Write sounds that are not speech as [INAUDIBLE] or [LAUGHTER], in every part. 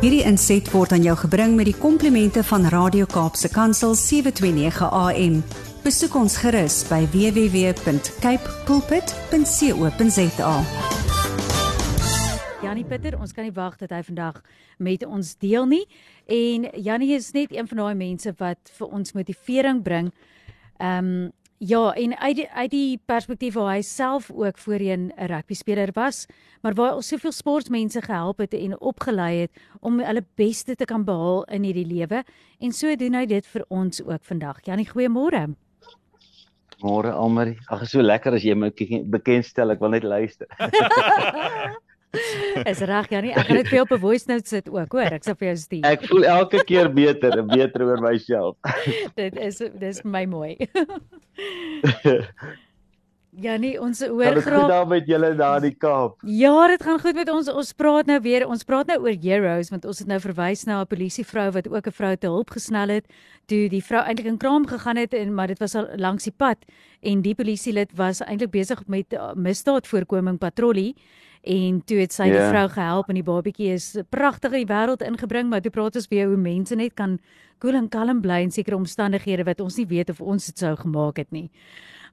Hierdie inset word aan jou gebring met die komplimente van Radio Kaapse Kansel 729 AM. Besoek ons gerus by www.cape pulpit.co.za. Janie Pieter, ons kan nie wag dat hy vandag met ons deel nie. En Janie is net een van daai mense wat vir ons motivering bring. Ehm um, Ja, en uit die, uit die perspektief waar hy self ook voorheen 'n rugby speler was, maar waar hy soveel sportmense gehelp het en opgelei het om hulle beste te kan behaal in hierdie lewe en so doen hy dit vir ons ook vandag. Janie, goeiemôre. Môre Almarie. Ag, so lekker as jy my bekendstel. Ek wil net luister. [LAUGHS] [LAUGHS] Is reg Janie, ek gaan net vir jou op 'n voice note sit ook, hoor. Ek sal vir jou stuur. Ek voel elke keer beter en beter oor myself. [LAUGHS] dit is dis my mooi. [LAUGHS] Janie, ons hoor graag. Dit gaan met julle daar in die Kaap. Ja, dit gaan goed met ons. Ons praat nou weer. Ons praat nou oor heroes want ons het nou verwys na 'n polisievrou wat ook 'n vrou te hulp gesnel het toe die vrou eintlik in kraam gegaan het en maar dit was al langs die pad en die polisielid was eintlik besig met uh, misdaadvoorkoming patrollie en toe het sy yeah. die ja. vrou gehelp en die babatjie is pragtig in die wêreld ingebring maar toe praat ons weer hoe mense net kan koel en kalm bly in sekere omstandighede wat ons nie weet of ons dit sou gemaak het nie.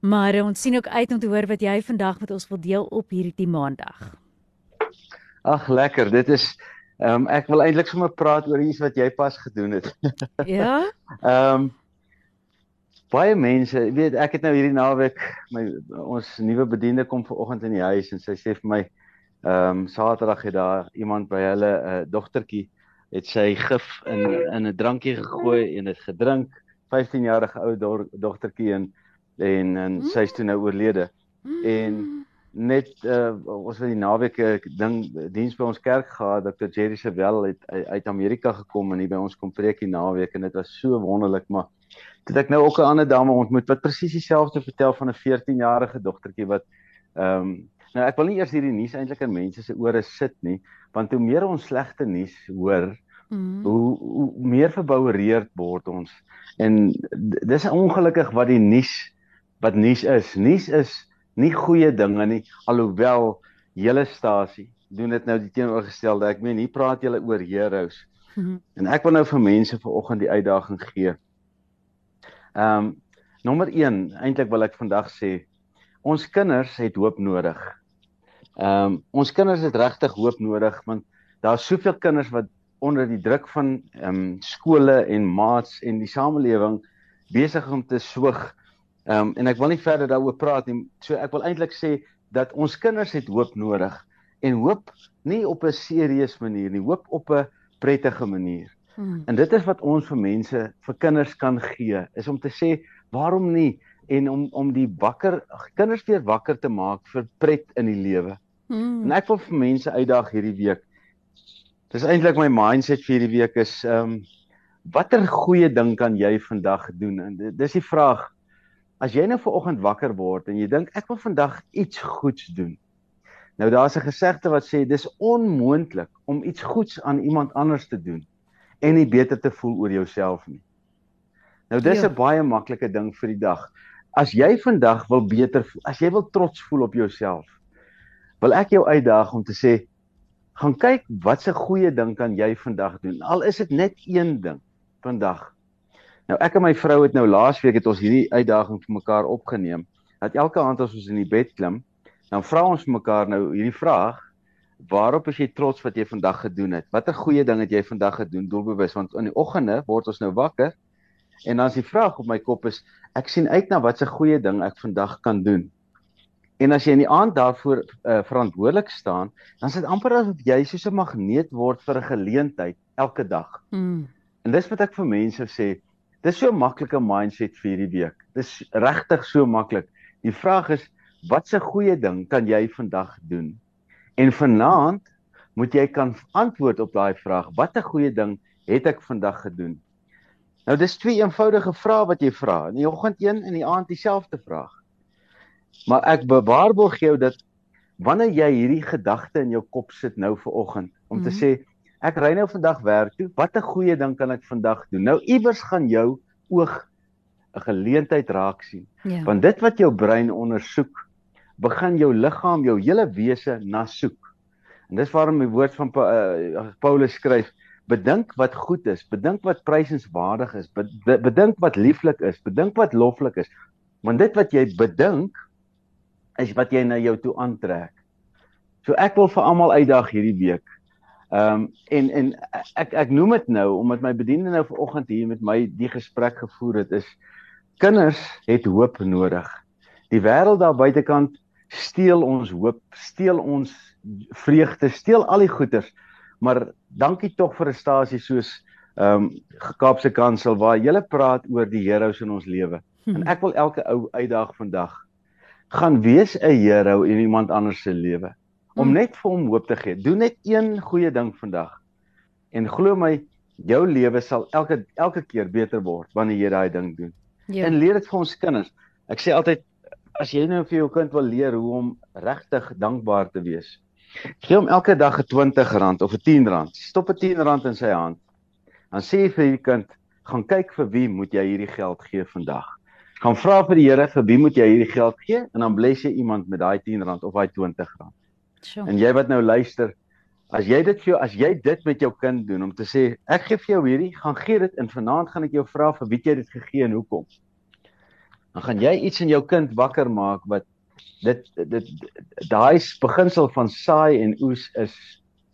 Maar uh, ons sien ook uit om te hoor wat jy vandag met ons wil deel op hierdie maandag. Ag lekker, dit is ehm um, ek wil eintlik sommer praat oor iets wat jy pas gedoen het. [LAUGHS] ja? Ehm um, baie mense, weet ek het nou hierdie naweek my ons nuwe bediende kom vanoggend in die huis en sy sê vir my Ehm um, Saterdag het daar iemand by hulle 'n uh, dogtertjie het sy gif in in 'n drankie gegooi en dit gedrink. 15 jarige ou do dogtertjie en en en sy is toe nou oorlede. En net uh, ons het die naweek 'n ding diens by ons kerk gehad. Dr. Jerry Sewell het uit Amerika gekom en hier by ons kom preek die naweek en dit was so wonderlik, maar toe ek nou ook 'n ander dame ontmoet wat presies dieselfde vertel van 'n 14 jarige dogtertjie wat ehm um, Nou ek wil nie eers hierdie nuus eintlik in mense se ore sit nie, want hoe meer ons slegte nuus hoor, mm. hoe, hoe meer verboureerd word ons. En dis ongelukkig wat die nuus wat nuus is. Nuus is nie goeie dinge nie, alhoewel hele stasie doen dit nou die teenoorgestelde. Ek meen hier praat julle oor heroes. Mm. En ek wil nou vir mense vanoggend die uitdaging gee. Ehm um, nommer 1, eintlik wil ek vandag sê ons kinders het hoop nodig. Ehm um, ons kinders het regtig hoop nodig want daar's soveel kinders wat onder die druk van ehm um, skole en maats en die samelewing besig om te soog. Ehm um, en ek wil nie verder daaroor praat nie. So ek wil eintlik sê dat ons kinders het hoop nodig en hoop nie op 'n serieus manier nie, hoop op 'n prettige manier. Hmm. En dit is wat ons vir mense, vir kinders kan gee, is om te sê, waarom nie en om om die wakker kinders weer wakker te maak vir pret in die lewe. Hmm. En ek wil vir mense uitdaag hierdie week. Dis eintlik my mindset vir hierdie week is ehm um, watter goeie ding kan jy vandag doen? En dis die vraag. As jy nou vanoggend wakker word en jy dink ek wil vandag iets goeds doen. Nou daar's 'n gesegde wat sê dis onmoontlik om iets goeds aan iemand anders te doen en nie beter te voel oor jouself nie. Nou dis 'n ja. baie maklike ding vir die dag. As jy vandag wil beter voel, as jy wil trots voel op jouself, wil ek jou uitdaag om te sê gaan kyk wat 'n goeie ding kan jy vandag doen. Al is dit net een ding vandag. Nou ek en my vrou het nou laasweek het ons hierdie uitdaging vir mekaar opgeneem. Dat elke aand as ons in die bed klim, dan vra ons mekaar nou hierdie vraag: Waarop is jy trots wat jy vandag gedoen het? Watter goeie ding het jy vandag gedoen doelbewus? Want in die oggende word ons nou wakker en dan is die vraag op my kop is ek sien uit na wat 'n goeie ding ek vandag kan doen. En as jy in die aand daarvoor uh, verantwoordelik staan, dan is dit amper asof jy soos 'n magneet word vir 'n geleentheid elke dag. Mm. En dis wat ek vir mense sê, dis so maklike mindset vir hierdie week. Dis regtig so maklik. Die vraag is, watse goeie ding kan jy vandag doen? En vanaand moet jy kan antwoord op daai vraag. Watter goeie ding het ek vandag gedoen? Nou dis twee eenvoudige vrae wat jy vra. In die oggend een en in die aand dieselfde vraag. Maar ek bewaarborg jou dat wanneer jy hierdie gedagte in jou kop sit nou vir oggend om mm -hmm. te mhm. sê ek ry nou vandag werk toe, watter goeie ding kan ek vandag doen? Nou iewers gaan jou oog 'n geleentheid raak sien. Ja. Want dit wat jou brein ondersoek, begin jou liggaam, jou hele wese na soek. En dis waarom die woord van uh, Paulus skryf, bedink wat goed is, bedink wat prysenswaardig is, bedink wat lieflik is, bedink wat loflik is. Want dit wat jy bedink is wat jy na jou toe aantrek. So ek wil vir almal uitdag hierdie week. Ehm um, en en ek ek noem dit nou omdat my bediende nou vanoggend hier met my die gesprek gevoer het is kinders het hoop nodig. Die wêreld daar buitekant steel ons hoop, steel ons vreugde, steel al die goeders. Maar dankie tog vir 'n stasie soos ehm um, Kaapse Kansel waar jy praat oor die heroes in ons lewe. Hmm. En ek wil elke ou uitdag vandag gaan wees 'n hero in iemand anders se lewe om hmm. net vir hom hoop te gee. Doen net een goeie ding vandag. En glo my, jou lewe sal elke elke keer beter word wanneer jy daai ding doen. Ja. En leer dit vir ons kinders. Ek sê altyd as jy nou vir jou kind wil leer hoe om regtig dankbaar te wees. Gee hom elke dag 'n R20 of 'n R10. Stop 'n R10 in sy hand. Dan sê jy vir die kind, gaan kyk vir wie moet jy hierdie geld gee vandag. Gaan vra vir die Here vir wie moet jy hierdie geld gee en dan bless jy iemand met daai R10 of daai R20. Sure. En jy wat nou luister, as jy dit vir jou as jy dit met jou kind doen om te sê ek gee vir jou hierdie, gaan gee dit en vanaand gaan ek jou vra vir wie jy dit gegee en hoekom. Dan gaan jy iets in jou kind wakker maak wat dit dit daai beginsel van saai en oes is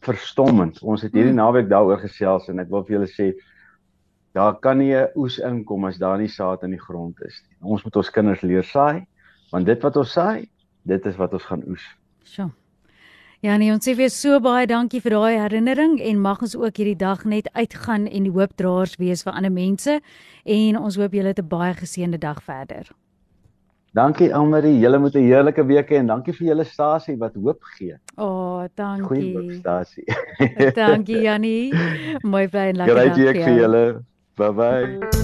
verstommend. Ons het hierdie hmm. naweek daaroor gesels en ek wil vir julle sê daar kan nie 'n oes inkom as daar nie saad in die grond is nie. Ons moet ons kinders leer saai want dit wat ons saai, dit is wat ons gaan oes. Sjoe. Ja nee, ons sê vir so baie dankie vir daai herinnering en mag ons ook hierdie dag net uitgaan en die hoopdraers wees vir ander mense en ons hoop julle het 'n baie geseënde dag verder. Dankie Almarie, julle moet 'n heerlike week hê en dankie vir julle stasie wat hoop gee. O, oh, dankie. Goeie stasie. [LAUGHS] dankie Jannie. Mooi bly en lekker. Gryt ek vir julle. Bye bye.